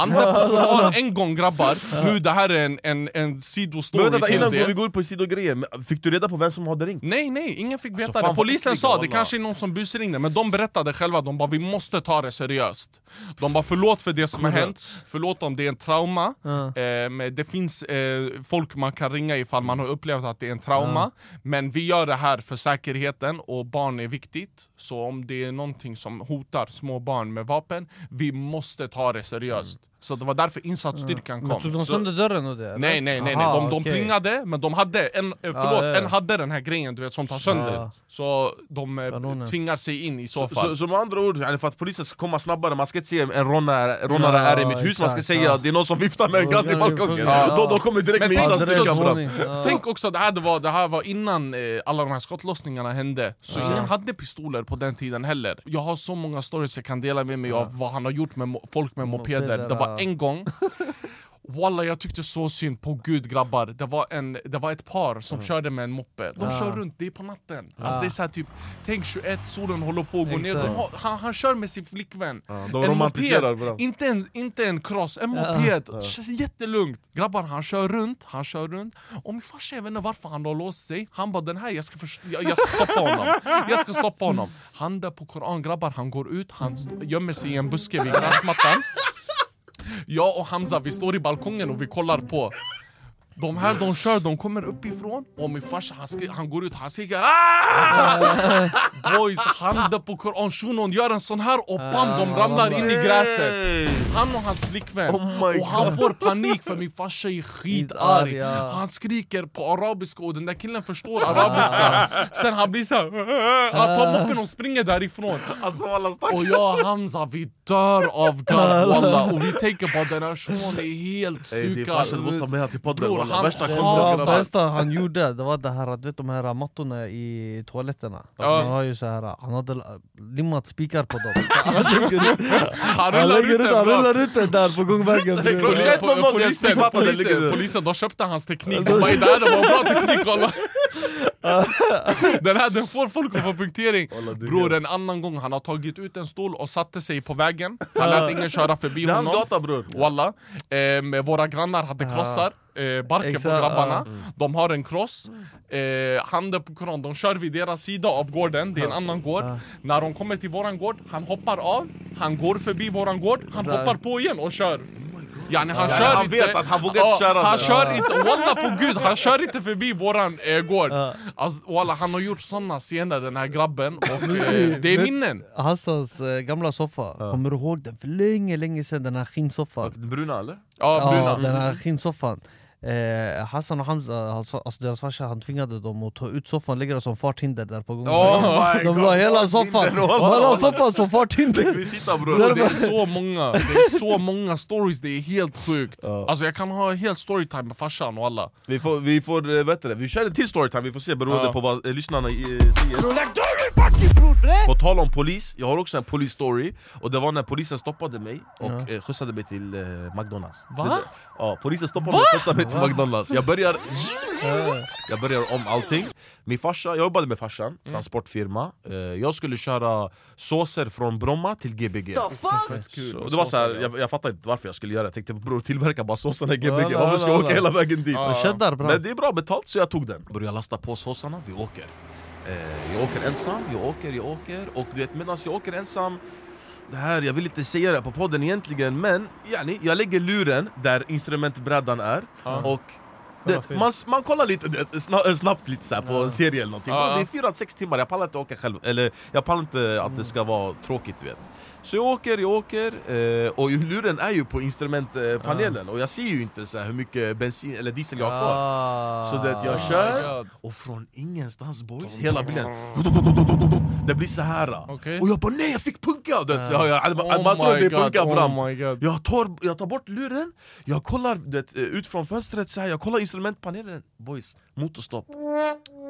En gång grabbar, nu det här är en, en, en Men sidostory vänta, till innan vi går på sidogrejer, men fick du reda på vem som hade ringt? Nej nej, ingen fick veta Alltså, det. Polisen sa det kanske är någon som busringde, men de berättade själva, de bara vi måste ta det seriöst. De bara förlåt för det som har hänt, förlåt om det är en trauma, eh, men det finns eh, folk man kan ringa ifall man har upplevt att det är en trauma, men vi gör det här för säkerheten och barn är viktigt, så om det är någonting som hotar små barn med vapen, vi måste ta det seriöst. Så det var därför insatsstyrkan Men kom. tog de Så- sönder dörren och det? Nej nej nej, nej. De, de okej. plingade men de hade en, eh, förlåt, Ja, ja, en hade den här grejen du vet som tar sönder Ja. Så de eh, Kanonen. tvingar sig in i så Så, fall så, så med andra ord, för att polisen ska komma snabbare, man ska inte säga en rånare, rånare Ja, är i mitt hus, man ska exakt, säga ja. att det är någon som viftar med en gun i balkongen ja. Då, då kommer direkt Men med insatsstyrkan Adressvåning. Ja. Tänk också, det här, det var, det här var innan eh, alla de här skottlossningarna hände Så ingen hade pistoler på den tiden heller Jag har så många stories jag kan dela med mig av vad han har gjort med folk med mopeder Mopeder, Det var ja. en gång Walla jag tyckte så synd. På gud grabbar. Det var, en, det var ett par som körde med en moppe. De kör runt, det är på natten. Alltså det är så här, typ, Tänk 21, solen håller på att gå ner. Har, han, han kör med sin flickvän. De En moped, bra. inte en, inte en cross, en moped. Jättelugnt. Grabbar han kör runt, han kör runt. Och min farsa jag vet inte varför han har låst sig. Han bara den här, jag ska, jag, jag ska stoppa honom. Jag ska stoppa honom. Han där på koran grabbar, han går ut, han gömmer sig i en buske vid gräsmattan jag och Hamza vi står i balkongen och vi kollar på de här de kör, de kommer uppifrån. Och min farsa han, skri- han går ut han skriker "Ah!" Boys, han där på koran. Shunon gör en sån här och bam, de ramlar in i gräset. Han och hans flickvän. Oh my Och han får panik för min farsa är Skitarg, ja. Han skriker på arabiska och den där killen förstår arabiska. Sen han blir såhär Han tar moppen och springer därifrån. Alltså alla och jag och Hamza vi dör av garv walla Och vi tänker på att den här shunon är helt Ey, stukad. farsan, du måste ha med han till podden. Bror, walla. han Värsta content Ja, bästa han gjorde, det var det här, du vet de här mattorna i toaletterna Ja. Han har ju så här, han hade limmat spikar på dem Han lägger ut han rullar ut den där på gångvägen Klockan bror. ett Po- 0-0, det är polisen, polisen, där. polisen, de köpte hans teknik, de bara "Det här var bra teknik Den här den får folk att få punktering. Bror en annan gång, han har tagit ut en stol och satte sig på vägen. Han lät ingen köra förbi Det är hans honom. gata bror. Walla, eh, våra grannar hade krossar, eh, barken på Exakt, grabbarna. De har en kross, eh, handen på koran, de kör vid deras sida av gården, det är en annan gård. När de kommer till våran gård, han hoppar av, han går förbi våran gård, han Exakt. hoppar på igen och kör Yani han Ja, kör han inte, vet att han vågar inte köra Han kör inte, walla på gud, han kör inte förbi våran eh, gård. Alltså, walla, Han har gjort såna scener den här grabben, och eh, det är minnen. Hassans eh, gamla soffa, kommer du ihåg den? För länge länge sedan den här skinnsoffan? Den bruna eller? Ja, bruna. Ja, den här skinnsoffan eh, Hassan och Hamza, alltså, deras farsa, han tvingade dem att ta ut soffan och lägga den som farthinder där på gången. Oh De la hela soffan, de? Wallah, la wallah. soffan som farthinder. Vi sitter Bror, bror det är så många, det är så många stories, det är helt sjukt. Alltså jag kan ha helt storytime med farsan och alla. Vi får, vi får, eh, vet du det, vi kör en till storytime, vi får se beroende Ja. på vad eh, lyssnarna eh, säger På tal om polis, jag har också en polisstory Och det var när polisen stoppade mig och eh, skjutsade mig till eh, McDonalds. Va? Det Ja, polisen stoppade mig och skjutsade mig till McDonalds. Jag börjar, jag börjar om allting. Min farsa, jag jobbade med farsan, transportfirma. Eh, Jag skulle köra såser från Bromma till Gbg. Så det var så här, jag, jag fattade inte varför jag skulle göra det. Jag tänkte bror tillverka bara såserna i Gbg, varför ska jag åka hela vägen dit? Ja. Men det är bra betalt så jag tog den. Började lasta på såsarna, vi åker Jag åker ensam, jag åker, jag åker. Och du vet medan jag åker ensam det här, jag vill inte säga det på podden egentligen men yani, jag lägger luren där instrumentbrädan är. Och det, man, man kollar lite det, snabbt, snabbt lite så på en serie eller någonting. Ja. Det är 4-6 timmar, jag pallar inte åka själv. Eller jag pallar inte att det ska vara tråkigt du vet Så jag åker, jag åker eh, och luren är ju på instrumentpanelen Och jag ser ju inte så hur mycket bensin eller diesel jag har kvar Ah. så det jag my kör, och från ingenstans boys, hela bilen Det blir så här. Okej. Och jag bara nej jag fick punka! Du vet, så jag, jag, Oh man tror det är punka bram oh jag tar, jag tar bort luren, jag kollar du vet, ut från fönstret så här, jag kollar instrumentpanelen Boys, Motorstopp.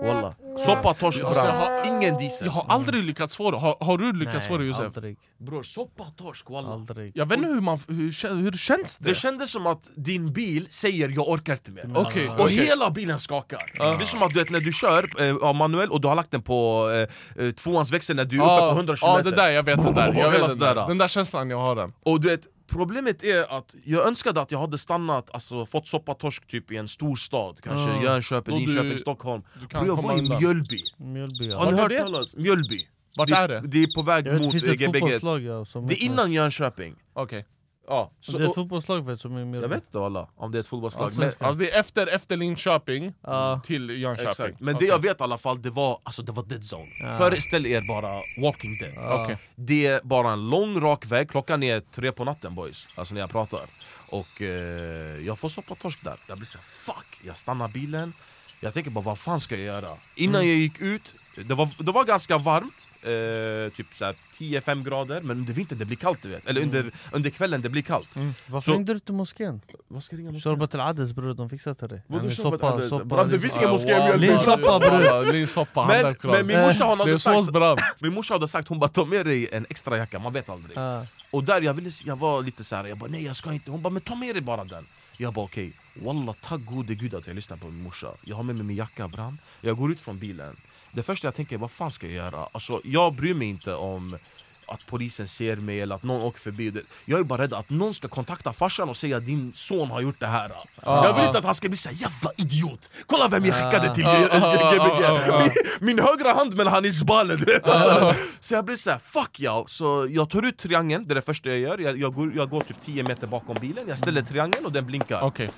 Walla. Soppa, torsk, Alltså, jag brand. har- Ingen diesel. Jag har aldrig lyckats få det. Har, har du lyckats få det Josef? aldrig. Bror, soppa, torsk, walla. aldrig. Jag vet inte hur, man, hur, hur känns det? Det kändes som att din bil säger jag orkar inte mer. Okej, Och okej. hela bilen skakar. Det är som att du vet, när du kör eh, av manuell och du har lagt den på eh, eh, tvåans växel när du är uppe på 100 km. Ja, det där, jag vet det där. Jag vet det där. Den där känslan, jag har den. Och du vet, problemet är att jag önskade att jag hade stannat, alltså fått soppa torsk typ i en stor stad Kanske Då du- Linköping, Stockholm du Bror jag var i. Mjölby, Mjölby ja. har ni hört det? talas? Mjölby Vart det, är det? det är på väg vet, mot Gbg Det är innan Jönköping Okej. Ja, så, Det är ett fotbollslag vet, som är Mjölby jag vet inte alla om det är ett fotbollslag men, Allsvenskan. Alltså det är efter, efter Linköping Ja. till Jönköping. Exakt. Men Okej. det jag vet i alla fall, det var, alltså, det var dead zone Föreställ er bara Walking Dead Okej. Det är bara en lång rak väg, klockan är tre på natten boys Alltså när jag pratar Och eh, jag får soppa torsk där Jag blir såhär fuck, jag stannar bilen Jag tänker bara vad fan ska jag göra? Innan Mm. jag gick ut, det var, det var ganska varmt eh, Typ såhär 10-5 grader Men under vintern det blir kallt du vet. Eller under, under kvällen det blir kallt. Varför Så- ringde du till moskén? Vad ska jag ringa mot? Shorbat al-Ades bror, de fixar till dig. Vadå shorbat soppa- al-Ades? soppa- Bram, det finns ingen moské i Mjölby. Linsoppa bror. Ja, Linsoppa, Men, min morsa hon hade sagt. Min morsa hade sagt hon bara ta med dig en extra jacka, man vet aldrig. Och där jag, ville, jag var lite så här, jag bara nej jag ska inte, hon bara men ta med dig bara den. Jag bara okej, wallah tack gode gud att jag lyssnar på min morsa. Jag har med mig min jacka bram, jag går ut från bilen Det första jag tänker är vad fan ska jag göra? Alltså jag bryr mig inte om att polisen ser mig eller att någon åker förbi. Jag är bara rädd att någon ska kontakta farsan och säga att din son har gjort det här. Jag vill inte att han ska bli såhär jävla idiot. Kolla vem jag skickade till. Gbg min, min högra hand men han är zbale du vet. Så jag blir såhär fuck ja Så jag tar ut triangeln, det är det första jag gör. Jag, jag, går, jag går typ 10 meter bakom bilen, jag ställer triangeln och den blinkar. Okej.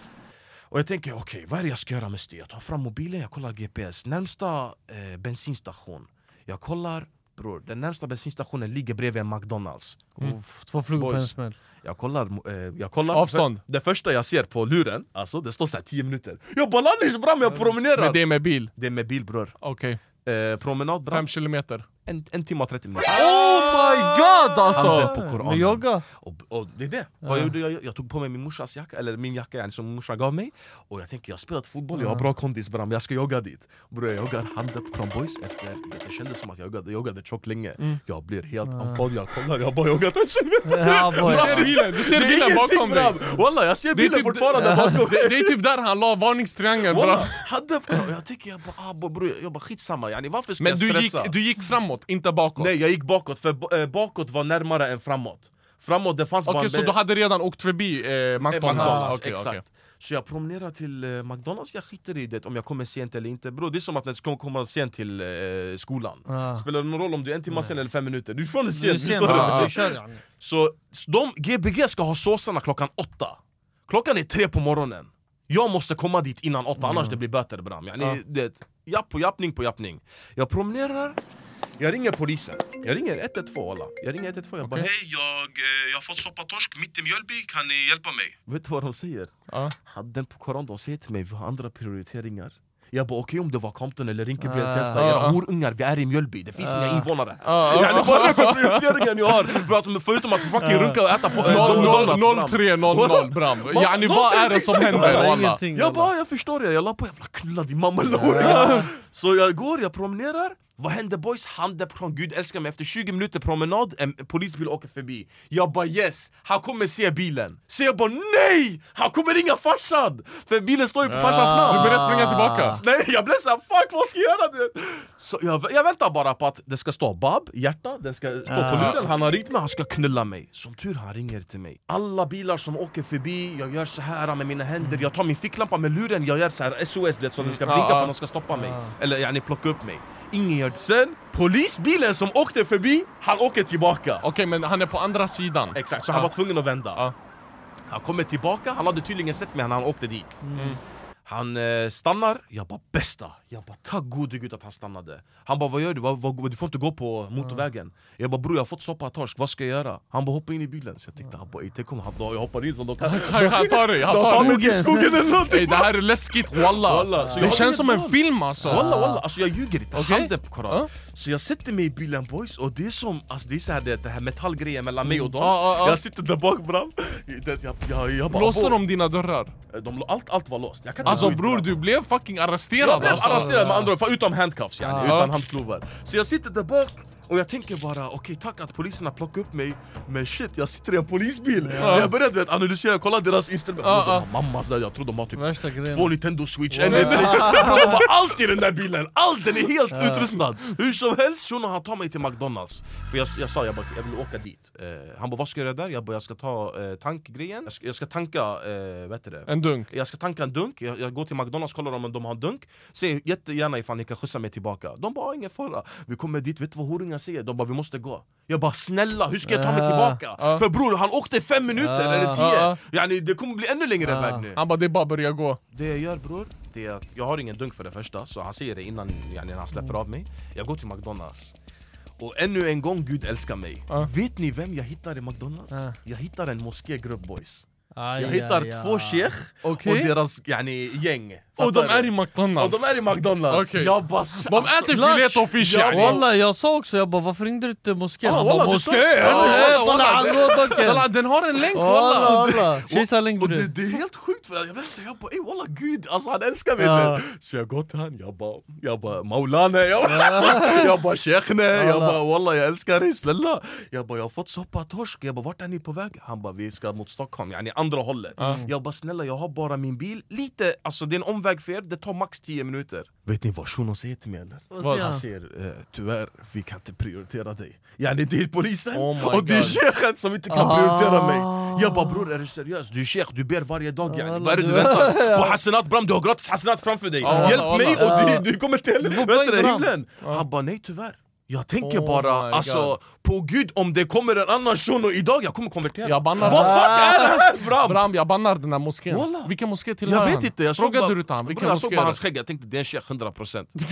Och jag tänker, okej, vad är det jag ska göra med det? Jag tar fram mobilen, jag kollar GPS Närmsta eh, bensinstation Jag kollar, bror, den närmsta bensinstationen ligger bredvid en McDonalds Uff, Två flugor på en smäll Jag kollar, eh, jag kollar Avstånd. Det första jag ser på luren, alltså det står såhär 10 minuter Jag bara lallis bram, jag promenerar! Men det är med bil? Det är med bil bror Okej. eh, Promenad bram, Fem kilometer? En, en timme och 30 minuter. Oh my god alltså! På koranen. Med jogga. Och, och det är det, vad jag gjorde, jag, jag tog på mig min morsas jacka, eller min jacka yani, som morsan gav mig. Och jag tänker jag har spelat fotboll, jag har bra kondis bram, jag ska jogga dit Bror jag joggar handen på boys efter, det, det kändes som att jag joggade, joggade tjockt länge. Jag blir helt andfådd, jag kollar, jag har bara joggat en kilometer Ja. Du ser bilen, du ser bilen bakom dig! bram. Walla jag ser bilen typ- fortfarande bakom Det, det är typ där han la varningstriangeln bra. Walla, handen på Jag tänker jag bara, ah, bror, jag bara skitsamma yani, varför ska Men jag du gick, stressa? du gick framåt, inte bakåt? Nej jag gick bakåt, för eh, bakåt var närmare än framåt Framåt det fanns Okej, bara så du hade redan åkt förbi eh, Eh, McDonalds? McDonalds, Okej, exakt. okej. Så jag promenerar till eh, McDonalds, jag skiter i det om jag kommer sent eller inte Bro, Det är som att jag ska komma sent till eh, skolan Ah. Spelar det någon roll om du är en timme sen eller fem minuter? Du är Du är sent, sen, du? ja, du kör yani Så så de, Gbg ska ha såsarna klockan åtta Klockan är tre på morgonen Jag måste komma dit innan åtta, annars det blir böter bram yani, det, Japp på jappning på jappning Jag promenerar, jag ringer polisen Jag ringer 112 alla Jag ringer 112, jag bara hej jag, eh, jag har fått soppa torsk mitt i Mjölby, kan ni hjälpa mig? Vet du vad de säger? Ja. Handen på koran, de säger till mig vi har andra prioriteringar jag bara okej om det var Compton eller Rinkeby eller. Tensta, Ah, era horungar, vi är i Mjölby, det finns inga invånare Ah, ah, Yani ah. vad är det för prioriteringar ni har? För att, förutom att fucking runka och äta på Donuts, noll- bram. 0300 bram. Yani vad är det som 03, händer Jag bara, jag förstår er, jag la på jävla knulla din mamma Så jag går, jag promenerar vad händer boys? Handen på gud älskar mig, efter 20 minuter promenad, en polisbil åker förbi Jag bara yes, han kommer se bilen Så jag bara nej! Han kommer ringa farsan! För bilen står ju på farsans namn Du börjar springa tillbaka. Nej jag blev såhär fuck vad ska jag göra? Det? Så jag, jag väntar bara på att det ska stå Bab, hjärta, den ska stå på luren Han har ringt mig, han ska knulla mig Som tur han ringer till mig Alla bilar som åker förbi, jag gör så här med mina händer Jag tar min ficklampa med luren, jag gör så här SOS det, så den ska blinka Ja, för ja. att de ska stoppa mig Eller yani plocka upp mig Ingen gör det Sen, polisbilen som åkte förbi, han åker tillbaka. Okej men han är på andra sidan. Exakt, så han var tvungen att vända. Ja. Han kommer tillbaka, han hade tydligen sett mig när han åkte dit Han eh, stannar, jag bara bästa. Jag bara tack gode gud att han stannade. Han bara vad gör du? Vad, vad, du får inte gå på motorvägen. Jag bara bror jag har fått soppa torsk, vad ska jag göra? Han bara hoppa in i bilen. Så jag tänkte han bara "Ey, tänk om han, jag hoppar in så de kan Han, tar dig, han tar tar mig till skogen eller någonting. Ey, det här är läskigt. Walla. Walla, så jag Det känns som en film alltså. Walla walla, alltså jag ljuger inte, Okej. handen på koran Så jag sätter mig i bilen boys och det är som, alltså det är så här, det, det här metallgrejen mellan mig och dem. Ja. Jag sitter där bak bram det, jag, jag, jag bara, "Abo." de dina dörrar? de, allt, allt var låst, jag kan inte Alltså skitbra. bror du blev fucking arresterad Jag blev alltså. arresterad med andra ord, utom handcuffs yani, Ja. utan handklovar. Så jag sitter där bak och jag tänker bara okej tack att poliserna plockar upp mig Men shit. Jag sitter i en polisbil. Så jag började vet, analysera, kolla deras inställning Ja, ja. De har mammas där, jag tror de har typ två Nintendo switch, en Bror, De har allt i den där bilen, allt den är helt utrustad. Hur som helst shunon han tar mig till McDonalds. För jag, jag sa jag, bara, jag vill åka dit. Eh, Han bara vad ska jag göra där? Jag bara jag ska ta eh, tankgrejen. Jag ska, jag ska tanka, eh, vad heter det? En dunk. Jag ska tanka en dunk, jag, jag går till McDonalds, kollar om de har en dunk. Säg jättegärna ifall ni kan skjutsa mig tillbaka. De bara "Ah, ingen fara, vi kommer dit, vet du vad horungar säger? De bara vi måste gå Jag bara snälla, hur ska jag ta mig tillbaka? ja. För bror, han åkte fem minuter eller tio ja. yani, Det kommer bli ännu längre Ja. väg nu Han bara det är bara att börja gå. Det jag gör bror, det är att jag har ingen dunk för det första Så han säger det innan yani, han släpper av mig Jag går till McDonalds och ännu en gång, Gud älskar mig. Vet ni vem jag hittar i McDonalds? Ja. Jag hittar en moskégrupp boys Aj, Jag hittar aj, aj. två sheikh Okej. och deras yani, gäng Och de är i McDonalds. Och de är i McDonalds, Okej. jag bara De äter filet och fish yani. Walla jag sa också, jag bara varför ringde du inte moskén? Ja, Han bara moskén! Ja, Den har en länk Walla! Kejsarlänk Och det, bror! det är helt sjukt för jag blev jag bara ey walla gud, alltså han älskar mig Ja. Så jag går till han, jag bara, jag bara bara, jag bara sheikhne, jag bara walla jag älskar dig snälla Jag bara jag har fått soppa torsk, jag bara vart är ni på väg? Han bara vi ska mot Stockholm, yani andra hållet Jag bara snälla jag har bara min bil, lite, alltså det är en omväg för er, det tar max 10 minuter Vet ni vad shunon säger till mig eller? Vad Han säger eh, tyvärr, vi kan inte prioritera dig Yani det är polisen Oh och det är God. sheiken som inte kan prioritera mig Jag bara bror är du seriös? Du är sheikh, du ber varje dag yani. Walla, Vad är det du väntar på? Hassanat Bram, du har gratis hassanat framför dig! Walla, Hjälp mig och du, du kommer till Bram. himlen! Han bara nej tyvärr jag tänker Oh bara, alltså på gud om det kommer en annan shuno idag, jag kommer konvertera Jag bannar Vad fuck är det här Bram? Bram jag bannar den där moskén. Walla. Vilken moské tillhör Jag vet han? inte, jag såg Frågade du han? Vilken jag såg bara hans skägg, jag tänkte det är en sheikh 100% Tänk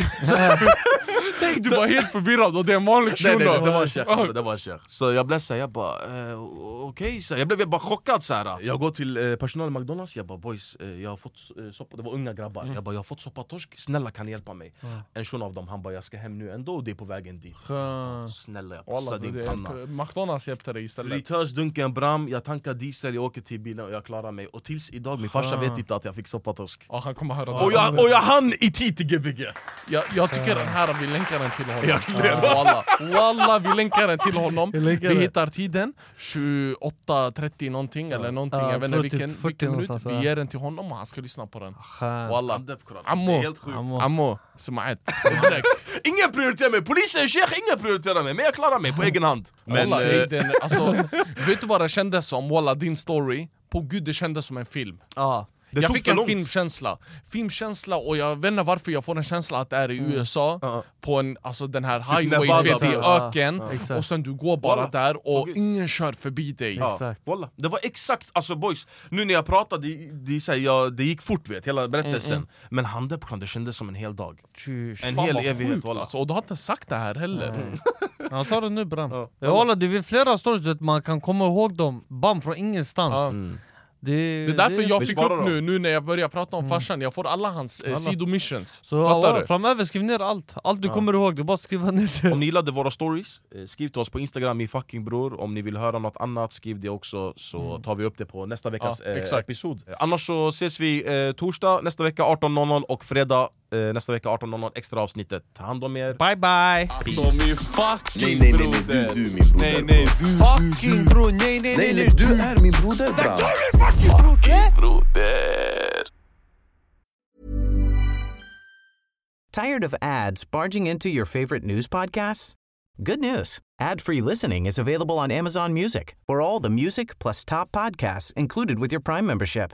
du var helt förvirrad och det är en vanlig Nej, nej, nej, shuno. det var en sheikh, bror, det var en sheikh Så jag blev såhär, jag bara eh, okej, så jag blev bara chockad såhär Jag går till eh, personalen McDonalds, jag bara boys, eh, jag har fått eh, soppa, det var unga grabbar. Jag bara jag har fått soppa torsk, snälla kan ni hjälpa mig? En shuno av dem, han bara jag ska hem nu ändå och det är på vägen dit. Jag bara, Snälla jag passar din panna. är, McDonalds hjälpte dig istället. Fritösdunken bram, jag tankar diesel, jag åker till bilen och jag klarar mig. Och tills idag, min farsa vet inte att jag fick soppa torsk Ja, han kommer höra och jag, och jag hann i tid till Gbg! jag, jag tycker den här, vi länkar den till honom. Ja, Walla, Walla, vi länkar den till honom. Vi Vi hittar tiden, 28.30 någonting eller någonting, Ja, jag vet inte vilken, 40 vilken minut. Vi ja. ger den till honom och han ska lyssna på den. Skön. Walla. Ammo, Ammo. Smaet. Ingen prioriterar mig, polisen sheikh, ingen prioriterar mig Men jag klarar mig på egen hand Men, Walla, eh, den, alltså, vet du vad det kändes som? Walla, din story, på gud det kändes som en film. Ja. Det jag fick en långt. filmkänsla. Filmkänsla och jag vet inte varför jag får en känsla att det är i USA, Ja. på en, alltså den här highway, Nevada, du vet, i ja. öken, Ja, exakt. och sen du går bara Walla. där och gud. ingen kör förbi dig. Ja, walla. Det var exakt, alltså boys, nu när jag pratade, det, det, så här, jag, det gick fort vet, hela berättelsen Men handen på det kändes som en hel dag Tjus. En Fan hel evighet sjukt alltså, och du har inte sagt det här heller. Han sa det nu bram. Ja. Ja. Walla, det är flera stories man kan komma ihåg dem, bam från ingenstans. Ja. Mm. Det, Det är därför jag Vi fick upp dem. nu, nu när jag börjar prata om farsan, jag får alla hans eh, Alla. sidomissions. Så Fattar ja, du? framöver, skriv ner allt. Allt du kommer ihåg, det är bara att skriva ner det. Om ni gillade våra stories, eh, skriv till oss på instagram i fucking bror Om ni vill höra något annat, skriv det också så tar vi upp det på nästa veckas Ja, eh, episod Annars så ses vi eh, torsdag nästa vecka 18.00 och fredag eh, nästa vecka 18.00 extra avsnittet Ta hand om er Bye bye! Alltså min fucking Nej, nej, nej, nej, du, du min broder. Nej, nej, du, fucking bror, nej, nej, Nej, nej, nej, du är min broder bram. fucking bror, Tired of ads barging into your favorite news podcasts? Good news. Ad-free listening is available on Amazon Music for all the music plus top podcasts included with your Prime membership.